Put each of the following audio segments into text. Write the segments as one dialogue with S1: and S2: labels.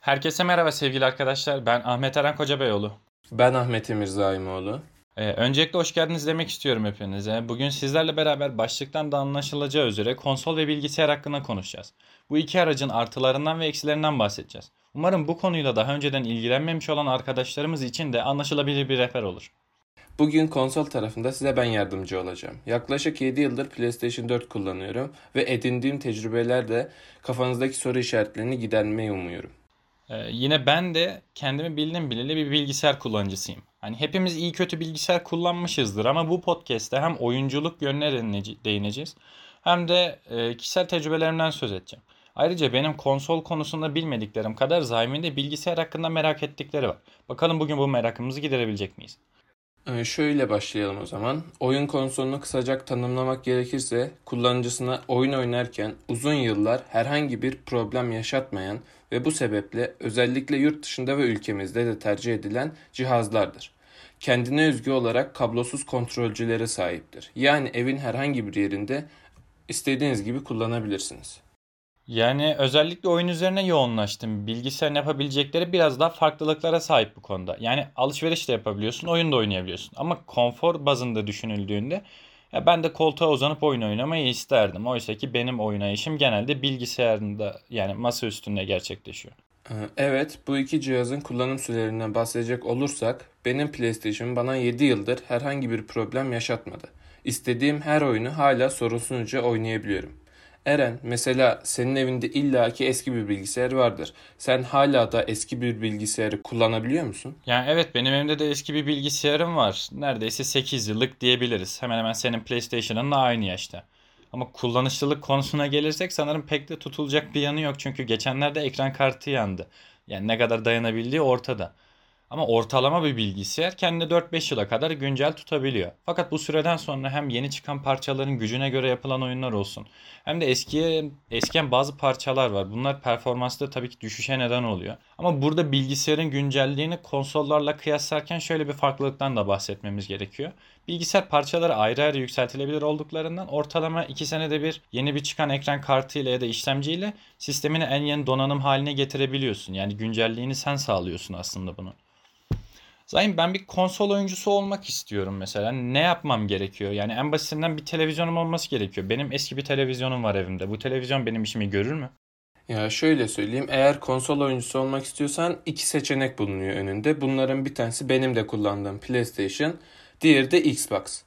S1: Herkese merhaba sevgili arkadaşlar. Ben Ahmet Eren Kocabeyoğlu.
S2: Ben Ahmet Emir Zaimoğlu.
S1: Ee, öncelikle hoş geldiniz demek istiyorum hepinize. Bugün sizlerle beraber başlıktan da anlaşılacağı üzere konsol ve bilgisayar hakkında konuşacağız. Bu iki aracın artılarından ve eksilerinden bahsedeceğiz. Umarım bu konuyla daha önceden ilgilenmemiş olan arkadaşlarımız için de anlaşılabilir bir rehber olur.
S2: Bugün konsol tarafında size ben yardımcı olacağım. Yaklaşık 7 yıldır PlayStation 4 kullanıyorum ve edindiğim tecrübelerle kafanızdaki soru işaretlerini gidermeyi umuyorum.
S1: Ee, yine ben de kendimi bildim bileli bir bilgisayar kullanıcısıyım. Hani hepimiz iyi kötü bilgisayar kullanmışızdır ama bu podcast'te hem oyunculuk yönüne değineceğiz hem de e, kişisel tecrübelerimden söz edeceğim. Ayrıca benim konsol konusunda bilmediklerim kadar Zaim'in de bilgisayar hakkında merak ettikleri var. Bakalım bugün bu merakımızı giderebilecek miyiz?
S2: Ee, şöyle başlayalım o zaman. Oyun konsolunu kısaca tanımlamak gerekirse kullanıcısına oyun oynarken uzun yıllar herhangi bir problem yaşatmayan ve bu sebeple özellikle yurt dışında ve ülkemizde de tercih edilen cihazlardır. Kendine özgü olarak kablosuz kontrolcülere sahiptir. Yani evin herhangi bir yerinde istediğiniz gibi kullanabilirsiniz.
S1: Yani özellikle oyun üzerine yoğunlaştım. Bilgisayarın yapabilecekleri biraz daha farklılıklara sahip bu konuda. Yani alışveriş de yapabiliyorsun, oyun da oynayabiliyorsun. Ama konfor bazında düşünüldüğünde ya ben de koltuğa uzanıp oyun oynamayı isterdim. Oysa ki benim oynayışım genelde bilgisayarında yani masa üstünde gerçekleşiyor.
S2: Ee, evet, bu iki cihazın kullanım sürelerinden bahsedecek olursak benim PlayStation bana 7 yıldır herhangi bir problem yaşatmadı. İstediğim her oyunu hala sorunsuzca oynayabiliyorum. Eren, mesela senin evinde illaki eski bir bilgisayar vardır. Sen hala da eski bir bilgisayarı kullanabiliyor musun?
S1: Yani evet benim evimde de eski bir bilgisayarım var. Neredeyse 8 yıllık diyebiliriz. Hemen hemen senin PlayStation'ınla aynı yaşta. Ama kullanışlılık konusuna gelirsek sanırım pek de tutulacak bir yanı yok. Çünkü geçenlerde ekran kartı yandı. Yani ne kadar dayanabildiği ortada. Ama ortalama bir bilgisayar kendini 4-5 yıla kadar güncel tutabiliyor. Fakat bu süreden sonra hem yeni çıkan parçaların gücüne göre yapılan oyunlar olsun hem de eskiye eskiyen bazı parçalar var. Bunlar performansta tabii ki düşüşe neden oluyor. Ama burada bilgisayarın güncelliğini konsollarla kıyaslarken şöyle bir farklılıktan da bahsetmemiz gerekiyor. Bilgisayar parçaları ayrı ayrı yükseltilebilir olduklarından ortalama 2 senede bir yeni bir çıkan ekran kartı ile ya da işlemciyle sistemini en yeni donanım haline getirebiliyorsun. Yani güncelliğini sen sağlıyorsun aslında bunu. Zaten ben bir konsol oyuncusu olmak istiyorum mesela. Ne yapmam gerekiyor? Yani en basitinden bir televizyonum olması gerekiyor. Benim eski bir televizyonum var evimde. Bu televizyon benim işimi görür mü?
S2: Ya şöyle söyleyeyim. Eğer konsol oyuncusu olmak istiyorsan iki seçenek bulunuyor önünde. Bunların bir tanesi benim de kullandığım PlayStation. Diğeri de Xbox.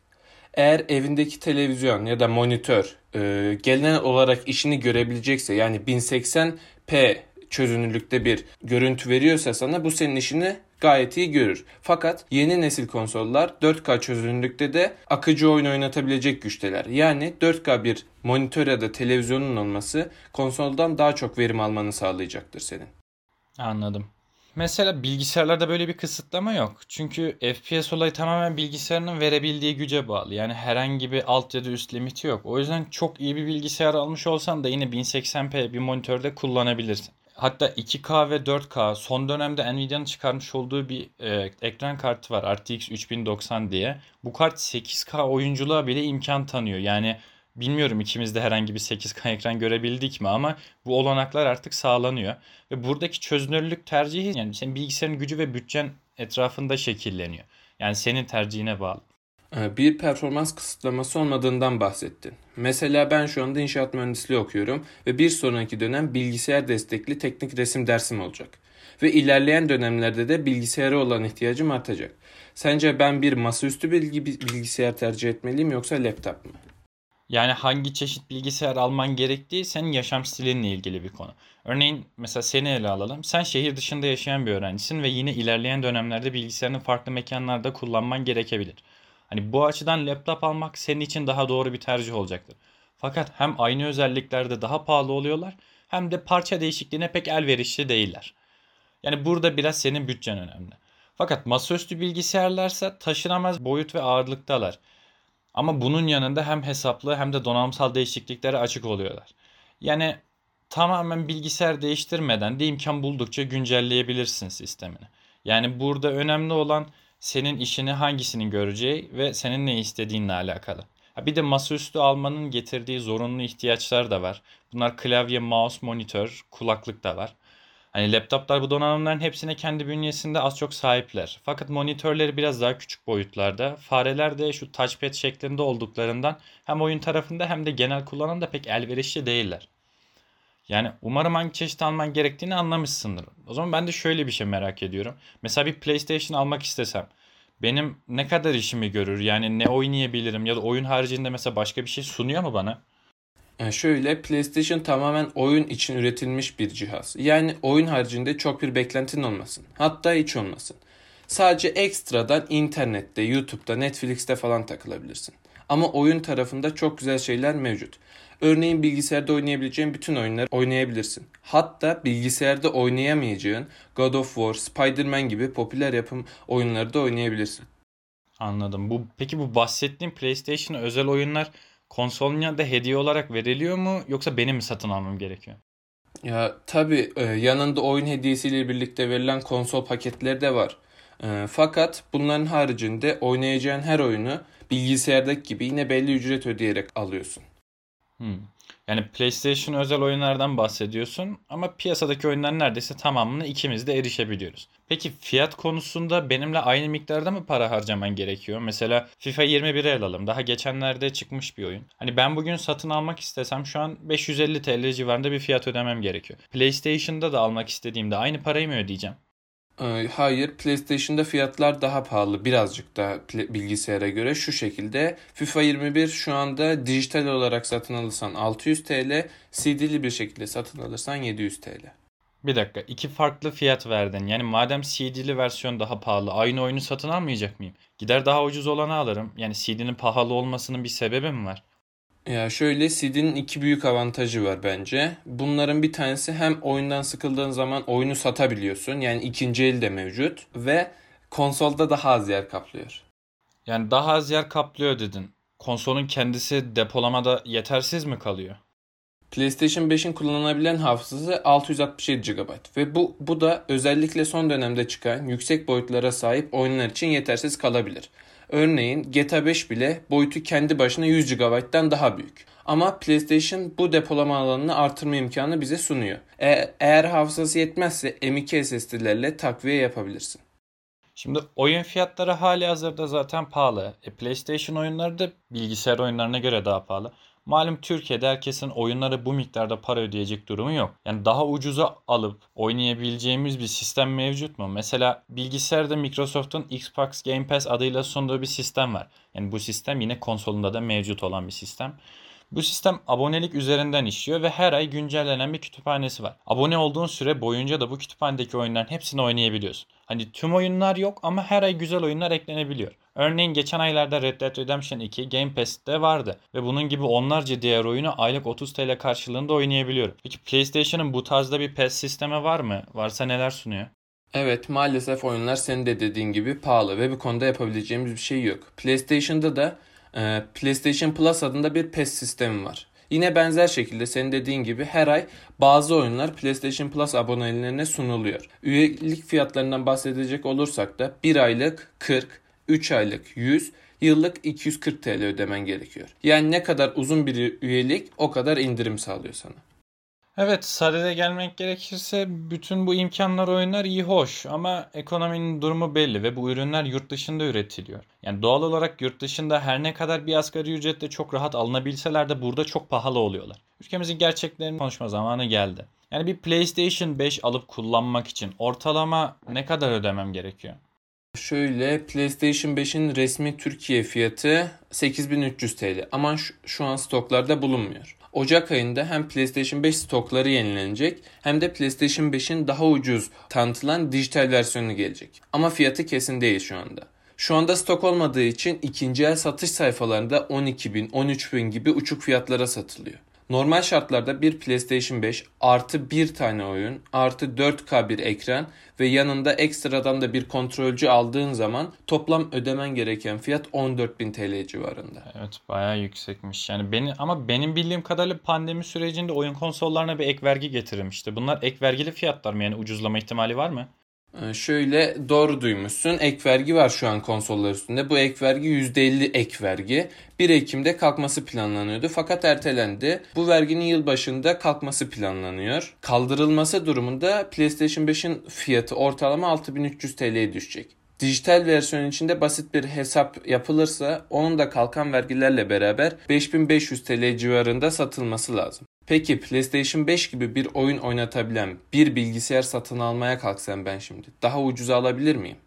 S2: Eğer evindeki televizyon ya da monitör e, genel olarak işini görebilecekse yani 1080p çözünürlükte bir görüntü veriyorsa sana bu senin işini gayet iyi görür. Fakat yeni nesil konsollar 4K çözünürlükte de akıcı oyun oynatabilecek güçteler. Yani 4K bir monitör ya da televizyonun olması konsoldan daha çok verim almanı sağlayacaktır senin.
S1: Anladım. Mesela bilgisayarlarda böyle bir kısıtlama yok. Çünkü FPS olayı tamamen bilgisayarının verebildiği güce bağlı. Yani herhangi bir alt ya da üst limiti yok. O yüzden çok iyi bir bilgisayar almış olsan da yine 1080p bir monitörde kullanabilirsin. Hatta 2K ve 4K son dönemde Nvidia'nın çıkarmış olduğu bir e, ekran kartı var RTX 3090 diye. Bu kart 8K oyunculuğa bile imkan tanıyor. Yani bilmiyorum ikimiz de herhangi bir 8K ekran görebildik mi ama bu olanaklar artık sağlanıyor. Ve buradaki çözünürlük tercihi yani senin bilgisayarın gücü ve bütçen etrafında şekilleniyor. Yani senin tercihine bağlı.
S2: Ee, bir performans kısıtlaması olmadığından bahsettin. Mesela ben şu anda inşaat mühendisliği okuyorum ve bir sonraki dönem bilgisayar destekli teknik resim dersim olacak. Ve ilerleyen dönemlerde de bilgisayara olan ihtiyacım artacak. Sence ben bir masaüstü bilgi bilgisayar tercih etmeliyim yoksa laptop mı?
S1: Yani hangi çeşit bilgisayar alman gerektiği senin yaşam stilinle ilgili bir konu. Örneğin mesela seni ele alalım. Sen şehir dışında yaşayan bir öğrencisin ve yine ilerleyen dönemlerde bilgisayarını farklı mekanlarda kullanman gerekebilir. Hani bu açıdan laptop almak senin için daha doğru bir tercih olacaktır. Fakat hem aynı özelliklerde daha pahalı oluyorlar hem de parça değişikliğine pek elverişli değiller. Yani burada biraz senin bütçen önemli. Fakat masaüstü bilgisayarlarsa taşınamaz boyut ve ağırlıktalar. Ama bunun yanında hem hesaplı hem de donanımsal değişikliklere açık oluyorlar. Yani tamamen bilgisayar değiştirmeden de imkan buldukça güncelleyebilirsin sistemini. Yani burada önemli olan senin işini hangisinin göreceği ve senin ne istediğinle alakalı. Bir de masaüstü almanın getirdiği zorunlu ihtiyaçlar da var. Bunlar klavye, mouse, monitör, kulaklık da var. Hani laptoplar bu donanımların hepsine kendi bünyesinde az çok sahipler. Fakat monitörleri biraz daha küçük boyutlarda. Fareler de şu touchpad şeklinde olduklarından hem oyun tarafında hem de genel kullanımda pek elverişli değiller. Yani umarım hangi çeşit alman gerektiğini anlamışsındır. O zaman ben de şöyle bir şey merak ediyorum. Mesela bir PlayStation almak istesem benim ne kadar işimi görür? Yani ne oynayabilirim ya da oyun haricinde mesela başka bir şey sunuyor mu bana?
S2: Yani şöyle PlayStation tamamen oyun için üretilmiş bir cihaz. Yani oyun haricinde çok bir beklentin olmasın. Hatta hiç olmasın. Sadece ekstradan internette, YouTube'da, Netflix'te falan takılabilirsin. Ama oyun tarafında çok güzel şeyler mevcut. Örneğin bilgisayarda oynayabileceğin bütün oyunları oynayabilirsin. Hatta bilgisayarda oynayamayacağın God of War, Spider-Man gibi popüler yapım oyunları da oynayabilirsin.
S1: Anladım. Bu peki bu bahsettiğim PlayStation'a özel oyunlar konsoluna da hediye olarak veriliyor mu yoksa benim mi satın almam gerekiyor?
S2: Ya tabii e, yanında oyun hediyesiyle birlikte verilen konsol paketleri de var. E, fakat bunların haricinde oynayacağın her oyunu bilgisayardaki gibi yine belli ücret ödeyerek alıyorsun.
S1: Hmm. Yani PlayStation özel oyunlardan bahsediyorsun ama piyasadaki oyunların neredeyse tamamını ikimiz de erişebiliyoruz. Peki fiyat konusunda benimle aynı miktarda mı para harcaman gerekiyor? Mesela FIFA 21'i alalım. Daha geçenlerde çıkmış bir oyun. Hani ben bugün satın almak istesem şu an 550 TL civarında bir fiyat ödemem gerekiyor. PlayStation'da da almak istediğimde aynı parayı mı ödeyeceğim?
S2: Ee, Hayır, PlayStation'da fiyatlar daha pahalı birazcık da bilgisayara göre şu şekilde. FIFA 21 şu anda dijital olarak satın alırsan 600 TL, CD'li bir şekilde satın alırsan 700 TL.
S1: Bir dakika, iki farklı fiyat verdin. Yani madem CD'li versiyon daha pahalı, aynı oyunu satın almayacak mıyım? Gider daha ucuz olanı alırım. Yani CD'nin pahalı olmasının bir sebebi mi var?
S2: Ya şöyle CD'nin iki büyük avantajı var bence. Bunların bir tanesi hem oyundan sıkıldığın zaman oyunu satabiliyorsun. Yani ikinci el de mevcut ve konsolda daha az yer kaplıyor.
S1: Yani daha az yer kaplıyor dedin. Konsolun kendisi depolamada yetersiz mi kalıyor?
S2: PlayStation 5'in kullanılabilen hafızası 667 GB ve bu bu da özellikle son dönemde çıkan yüksek boyutlara sahip oyunlar için yetersiz kalabilir. Örneğin GTA 5 bile boyutu kendi başına 100 GB'dan daha büyük. Ama PlayStation bu depolama alanını artırma imkanı bize sunuyor. E- eğer hafızası yetmezse M.2 SSD'lerle takviye yapabilirsin.
S1: Şimdi oyun fiyatları hali hazırda zaten pahalı. E, PlayStation oyunları da bilgisayar oyunlarına göre daha pahalı. Malum Türkiye'de herkesin oyunlara bu miktarda para ödeyecek durumu yok. Yani daha ucuza alıp oynayabileceğimiz bir sistem mevcut mu? Mesela bilgisayarda Microsoft'un Xbox Game Pass adıyla sunduğu bir sistem var. Yani bu sistem yine konsolunda da mevcut olan bir sistem. Bu sistem abonelik üzerinden işliyor ve her ay güncellenen bir kütüphanesi var. Abone olduğun süre boyunca da bu kütüphanedeki oyunların hepsini oynayabiliyorsun. Hani tüm oyunlar yok ama her ay güzel oyunlar eklenebiliyor. Örneğin geçen aylarda Red Dead Redemption 2 Game Pass'te vardı ve bunun gibi onlarca diğer oyunu aylık 30 TL karşılığında oynayabiliyorum. Peki PlayStation'ın bu tarzda bir pass sistemi var mı? Varsa neler sunuyor?
S2: Evet maalesef oyunlar senin de dediğin gibi pahalı ve bu konuda yapabileceğimiz bir şey yok. PlayStation'da da PlayStation Plus adında bir PES sistemi var. Yine benzer şekilde senin dediğin gibi her ay bazı oyunlar PlayStation Plus abonelerine sunuluyor. Üyelik fiyatlarından bahsedecek olursak da 1 aylık 40, 3 aylık 100, yıllık 240 TL ödemen gerekiyor. Yani ne kadar uzun bir üyelik o kadar indirim sağlıyor sana.
S1: Evet, sadede gelmek gerekirse bütün bu imkanlar oyunlar iyi hoş ama ekonominin durumu belli ve bu ürünler yurt dışında üretiliyor. Yani doğal olarak yurt dışında her ne kadar bir asgari ücretle çok rahat alınabilseler de burada çok pahalı oluyorlar. Ülkemizin gerçeklerini konuşma zamanı geldi. Yani bir PlayStation 5 alıp kullanmak için ortalama ne kadar ödemem gerekiyor?
S2: Şöyle PlayStation 5'in resmi Türkiye fiyatı 8300 TL ama şu, an stoklarda bulunmuyor. Ocak ayında hem PlayStation 5 stokları yenilenecek hem de PlayStation 5'in daha ucuz tanıtılan dijital versiyonu gelecek. Ama fiyatı kesin değil şu anda. Şu anda stok olmadığı için ikinci el satış sayfalarında 12.000, 13.000 gibi uçuk fiyatlara satılıyor. Normal şartlarda bir PlayStation 5 artı bir tane oyun artı 4K bir ekran ve yanında ekstradan da bir kontrolcü aldığın zaman toplam ödemen gereken fiyat 14.000 TL civarında.
S1: Evet bayağı yüksekmiş. Yani beni ama benim bildiğim kadarıyla pandemi sürecinde oyun konsollarına bir ek vergi getirilmişti. Bunlar ek vergili fiyatlar mı? Yani ucuzlama ihtimali var mı?
S2: Ee, Şöyle doğru duymuşsun. Ek vergi var şu an konsollar üstünde. Bu ek vergi %50 ek vergi. 1 Ekim'de kalkması planlanıyordu fakat ertelendi. Bu verginin yılbaşında kalkması planlanıyor. Kaldırılması durumunda PlayStation 5'in fiyatı ortalama 6300 TL'ye düşecek. Dijital versiyon içinde basit bir hesap yapılırsa onun da kalkan vergilerle beraber 5500 TL civarında satılması lazım. Peki PlayStation 5 gibi bir oyun oynatabilen bir bilgisayar satın almaya kalksam ben şimdi daha ucuza alabilir miyim?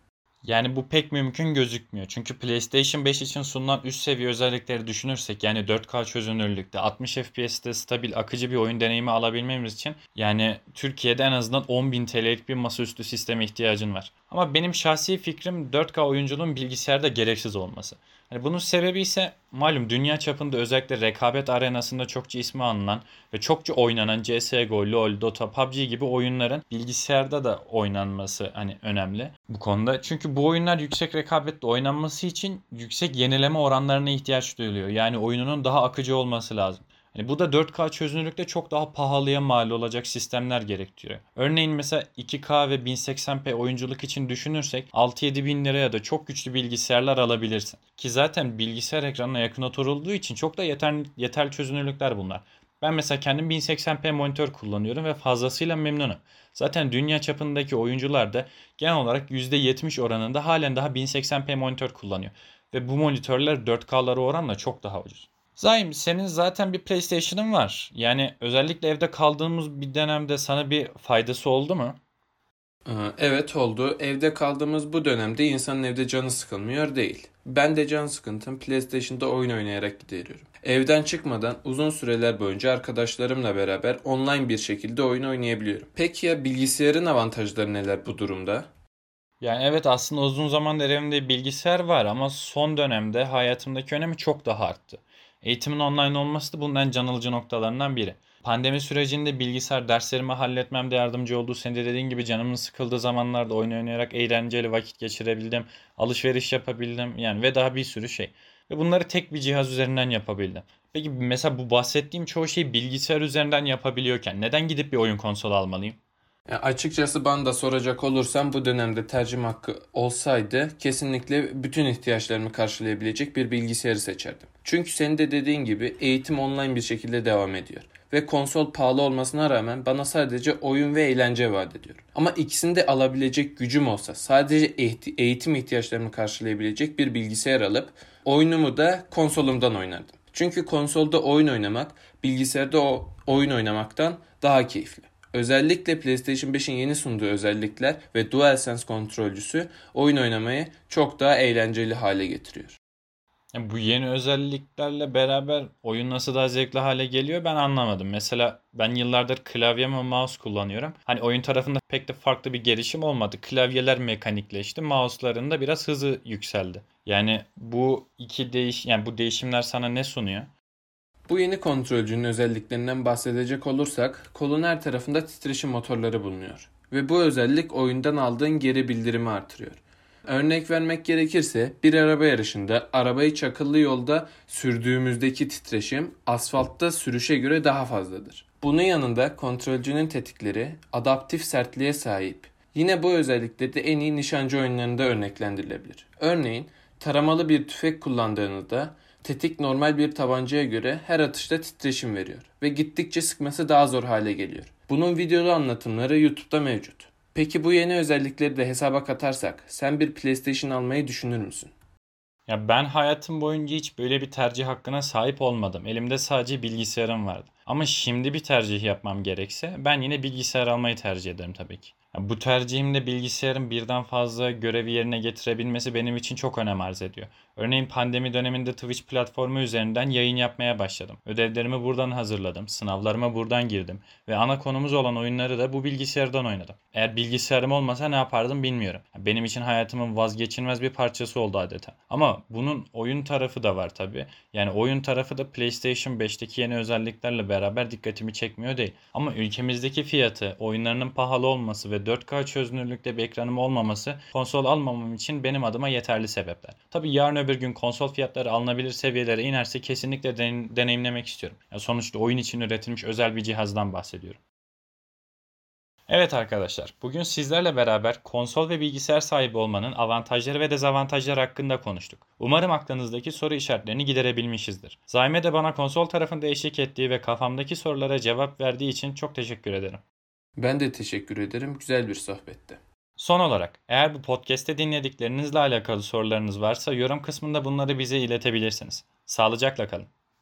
S1: Yani bu pek mümkün gözükmüyor. Çünkü PlayStation 5 için sunulan üst seviye özellikleri düşünürsek yani 4K çözünürlükte 60 FPS'te stabil akıcı bir oyun deneyimi alabilmemiz için yani Türkiye'de en azından 10.000 TL'lik bir masaüstü sisteme ihtiyacın var. Ama benim şahsi fikrim 4K oyunculuğun bilgisayarda gereksiz olması. Yani bunun sebebi ise malum dünya çapında özellikle rekabet arenasında çokça ismi anılan ve çokça oynanan CSGO, LoL, Dota, PUBG gibi oyunların bilgisayarda da oynanması hani önemli bu konuda. Çünkü bu oyunlar yüksek rekabetle oynanması için yüksek yenileme oranlarına ihtiyaç duyuluyor. Yani oyununun daha akıcı olması lazım. Yani bu da 4K çözünürlükte çok daha pahalıya mal olacak sistemler gerektiriyor. Örneğin mesela 2K ve 1080p oyunculuk için düşünürsek 6-7 bin liraya da çok güçlü bilgisayarlar alabilirsin. Ki zaten bilgisayar ekranına yakın oturulduğu için çok da yeter, yeterli çözünürlükler bunlar. Ben mesela kendim 1080p monitör kullanıyorum ve fazlasıyla memnunum. Zaten dünya çapındaki oyuncular da genel olarak %70 oranında halen daha 1080p monitör kullanıyor. Ve bu monitörler 4K'lara oranla çok daha ucuz. Zaim senin zaten bir PlayStation'ın var. Yani özellikle evde kaldığımız bir dönemde sana bir faydası oldu mu?
S2: Ee, Evet oldu. Evde kaldığımız bu dönemde insanın evde canı sıkılmıyor değil. Ben de can sıkıntım PlayStation'da oyun oynayarak gideriyorum. Evden çıkmadan uzun süreler boyunca arkadaşlarımla beraber online bir şekilde oyun oynayabiliyorum. Peki ya bilgisayarın avantajları neler bu durumda?
S1: Yani evet aslında uzun zamandır evimde bilgisayar var ama son dönemde hayatımdaki önemi çok daha arttı. Eğitimin online olması da bunun en can alıcı noktalarından biri. Pandemi sürecinde bilgisayar derslerimi halletmemde yardımcı oldu. Senin de dediğin gibi canımın sıkıldığı zamanlarda oyun oynayarak eğlenceli vakit geçirebildim. Alışveriş yapabildim yani ve daha bir sürü şey. Ve bunları tek bir cihaz üzerinden yapabildim. Peki mesela bu bahsettiğim çoğu şeyi bilgisayar üzerinden yapabiliyorken neden gidip bir oyun konsolu almalıyım?
S2: Ya açıkçası bana da soracak olursam bu dönemde tercüme hakkı olsaydı kesinlikle bütün ihtiyaçlarımı karşılayabilecek bir bilgisayarı seçerdim. Çünkü senin de dediğin gibi eğitim online bir şekilde devam ediyor. Ve konsol pahalı olmasına rağmen bana sadece oyun ve eğlence vaat ediyor. Ama ikisini de alabilecek gücüm olsa sadece eğitim ihtiyaçlarımı karşılayabilecek bir bilgisayar alıp oyunumu da konsolumdan oynardım. Çünkü konsolda oyun oynamak bilgisayarda o oyun oynamaktan daha keyifli. Özellikle PlayStation 5'in yeni sunduğu özellikler ve DualSense kontrolcüsü oyun oynamayı çok daha eğlenceli hale getiriyor.
S1: Bu yeni özelliklerle beraber oyun nasıl daha zevkli hale geliyor ben anlamadım. Mesela ben yıllardır klavye ve mouse kullanıyorum. Hani oyun tarafında pek de farklı bir gelişim olmadı. Klavyeler mekanikleşti, mouse'ların da biraz hızı yükseldi. Yani bu iki değiş yani bu değişimler sana ne sunuyor?
S2: Bu yeni kontrolcünün özelliklerinden bahsedecek olursak kolun her tarafında titreşim motorları bulunuyor. Ve bu özellik oyundan aldığın geri bildirimi artırıyor. Örnek vermek gerekirse bir araba yarışında arabayı çakıllı yolda sürdüğümüzdeki titreşim asfaltta sürüşe göre daha fazladır. Bunun yanında kontrolcünün tetikleri adaptif sertliğe sahip. Yine bu özellikleri de en iyi nişancı oyunlarında örneklendirilebilir. Örneğin taramalı bir tüfek kullandığınızda tetik normal bir tabancaya göre her atışta titreşim veriyor ve gittikçe sıkması daha zor hale geliyor. Bunun videolu anlatımları YouTube'da mevcut. Peki bu yeni özellikleri de hesaba katarsak sen bir PlayStation almayı düşünür müsün?
S1: Ya ben hayatım boyunca hiç böyle bir tercih hakkına sahip olmadım. Elimde sadece bilgisayarım vardı. Ama şimdi bir tercih yapmam gerekse ben yine bilgisayar almayı tercih ederim tabii ki. Ya bu tercihimde bilgisayarın birden fazla görevi yerine getirebilmesi benim için çok önem arz ediyor. Örneğin pandemi döneminde Twitch platformu üzerinden yayın yapmaya başladım. Ödevlerimi buradan hazırladım, sınavlarıma buradan girdim ve ana konumuz olan oyunları da bu bilgisayardan oynadım. Eğer bilgisayarım olmasa ne yapardım bilmiyorum. Benim için hayatımın vazgeçilmez bir parçası oldu adeta. Ama bunun oyun tarafı da var tabii. Yani oyun tarafı da PlayStation 5'teki yeni özelliklerle beraber dikkatimi çekmiyor değil. Ama ülkemizdeki fiyatı, oyunlarının pahalı olması ve 4K çözünürlükte bir ekranım olmaması konsol almamam için benim adıma yeterli sebepler. Tabii yarın öbür gün konsol fiyatları alınabilir seviyelere inerse kesinlikle den- deneyimlemek istiyorum. Ya sonuçta oyun için üretilmiş özel bir cihazdan bahsediyorum. Evet arkadaşlar, bugün sizlerle beraber konsol ve bilgisayar sahibi olmanın avantajları ve dezavantajları hakkında konuştuk. Umarım aklınızdaki soru işaretlerini giderebilmişizdir. Zahime de bana konsol tarafında eşlik ettiği ve kafamdaki sorulara cevap verdiği için çok teşekkür ederim.
S2: Ben de teşekkür ederim. Güzel bir sohbetti.
S1: Son olarak eğer bu podcast'te dinlediklerinizle alakalı sorularınız varsa yorum kısmında bunları bize iletebilirsiniz. Sağlıcakla kalın.